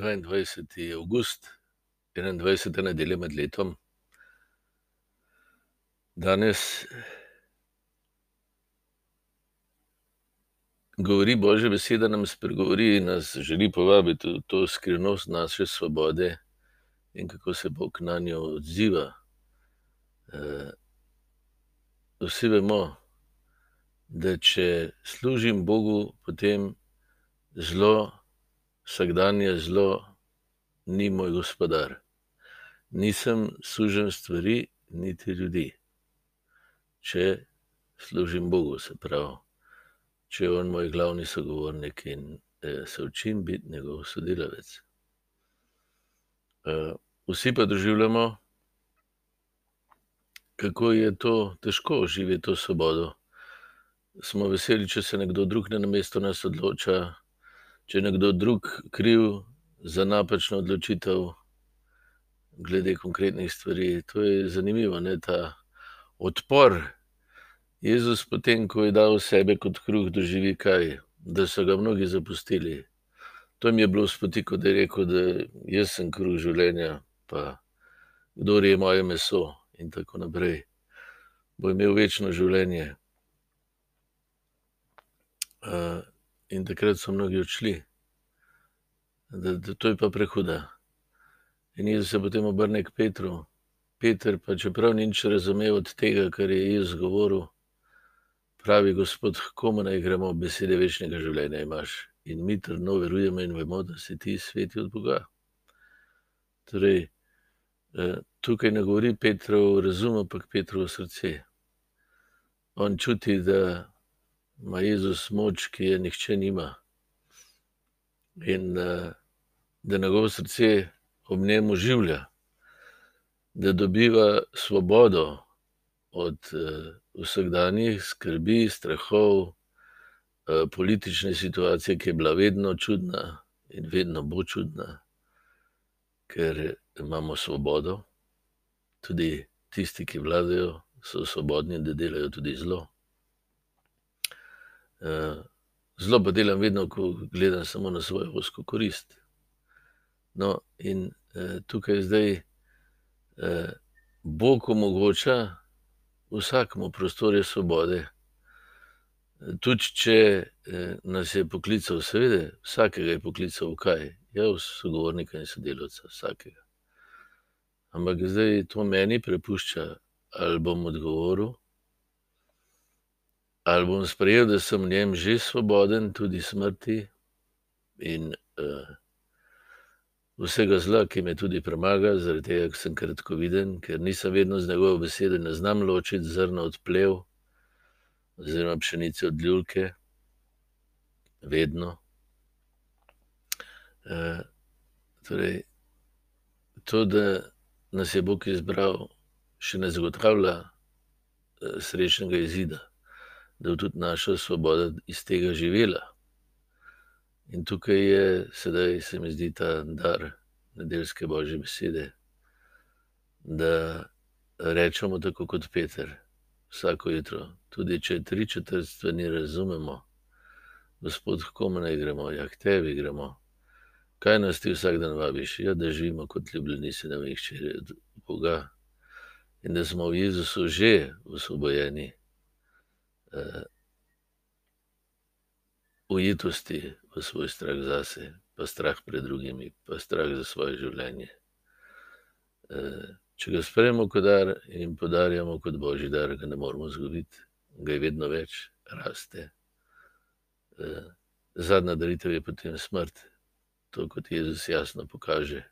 22. august, 21. nedelja med letom. Danes govori Božja beseda, nam spregovori in nas želi povabiti v to skrivnost naše svobode in kako se Bog na njo odziva. Vsi vemo, da če služim Bogu, potem zlo, vsakdanje zlo ni moj gospodar. Nisem suženj stvari niti ljudi. Če služim Bogu, se pravi, če je on moj glavni sogovornik in, se učim biti njegov sodelavec. Vsi pa doživljamo, kako je to težko živeti to svobodo. Smo veseli, če se nekdo drug namesto nas odloča, če je nekdo drug kriv za napačno odločitev glede konkretnih stvari. To je zanimivo, ne, ta odpor. Jezus, potem ko je dal sebe kot kruh, doživi kaj? Da so ga mnogi zapustili. To jim je bilo v spotik, kot da je rekel, da jaz sem kruh življenja, pa kdor je moje meso in tako naprej, bo imel večno življenje. In takrat so mnogi odšli. Da, da to je pa prehuda. In Jezus se potem obrne k Petru. Peter pa, čeprav ni nič razumel od tega, kar je Jezus govoril, pravi: "Gospod, komu naj gremo? Besede večnega življenja imaš in mi trdno verujemo in vemo, da si ti sveti od Boga." Torej, tukaj ne govori Petrov razum, ampak Petrovo srce. On čuti, da ima Jezus moč, ki je nihče nima. In, da njegovo srce ob njem oživlja. Da dobiva svobodo od, vsakdanjih skrbi, strahov, politične situacije, ki je bila vedno čudna in vedno bo čudna, ker imamo svobodo. Tudi tisti, ki vladajo, so svobodni, da delajo tudi zlo. Zlo pa delam vedno, ko gledam samo na svojo ozko korist. No, in, tukaj zdaj, Bog omogoča vsakemu prostore svobode. Tudi če, nas je poklical, seveda, vsakega je poklical v kaj? Ja, v sogovornika in sodelavca, vsakega. Ampak zdaj to meni prepušča, ali bom odgovoril ali bom sprejel, da sem v njem že svoboden, tudi smrti, in, vsega zla, ki me tudi premaga, zaradi tega, ker sem kratkoviden, ker nisem vedno z njegovo besedo, ne znam ločiti zrna od plev oziroma pšenice od ljulke. Vedno. torej to, da nas je Bog izbral, še ne zagotavlja, srečnega izida. Da bo tudi naša svoboda iz tega živela. In tukaj je sedaj, se mi zdi, ta dar nedeljske božje besede. Da rečemo tako kot Peter vsako jutro, tudi če tri četrt stvari ne razumemo: "Gospod, komu naj gremo?" "Ja, k tebi gremo." "Kaj nas ti vsak dan vabiš?" "Ja, da živimo kot ljubljeni sinovi in hčere od Boga." In da smo v Jezusu že osvobojeni, ujetosti v svoj strah zase pa strah pred drugimi pa strah za svoje življenje. če ga sprejmemo kot dar in podarjamo kot božji dar, ga ne moremo izgubiti. Ga je vedno več, raste. zadnja daritev je potem smrt. To kot Jezus jasno pokaže.